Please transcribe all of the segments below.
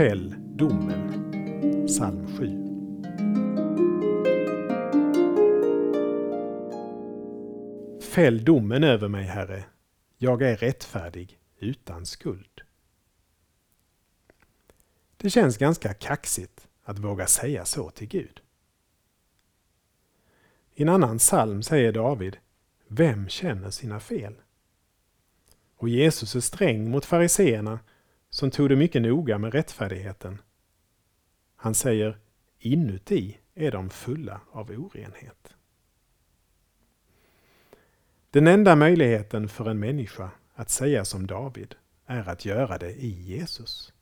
Fäll domen. Psalm 7. Fäll domen över mig, Herre. Jag är rättfärdig utan skuld. Det känns ganska kaxigt att våga säga så till Gud. I en annan psalm säger David, Vem känner sina fel? Och Jesus är sträng mot fariseerna som tog det mycket noga med rättfärdigheten. Han säger, inuti är de fulla av orenhet. Den enda möjligheten för en människa att säga som David är att göra det i Jesus.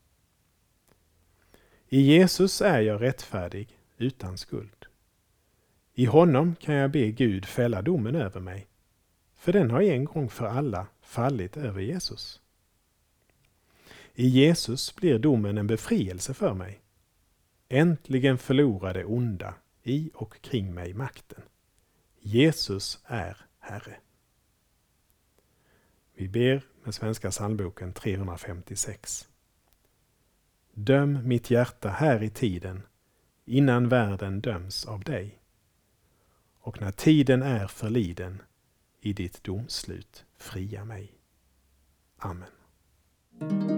I Jesus är jag rättfärdig utan skuld. I honom kan jag be Gud fälla domen över mig, för den har en gång för alla fallit över Jesus. I Jesus blir domen en befrielse för mig. Äntligen förlorar det onda i och kring mig makten. Jesus är Herre. Vi ber med Svenska psalmboken 356. Döm mitt hjärta här i tiden, innan världen döms av dig. Och när tiden är förliden, i ditt domslut fria mig. Amen.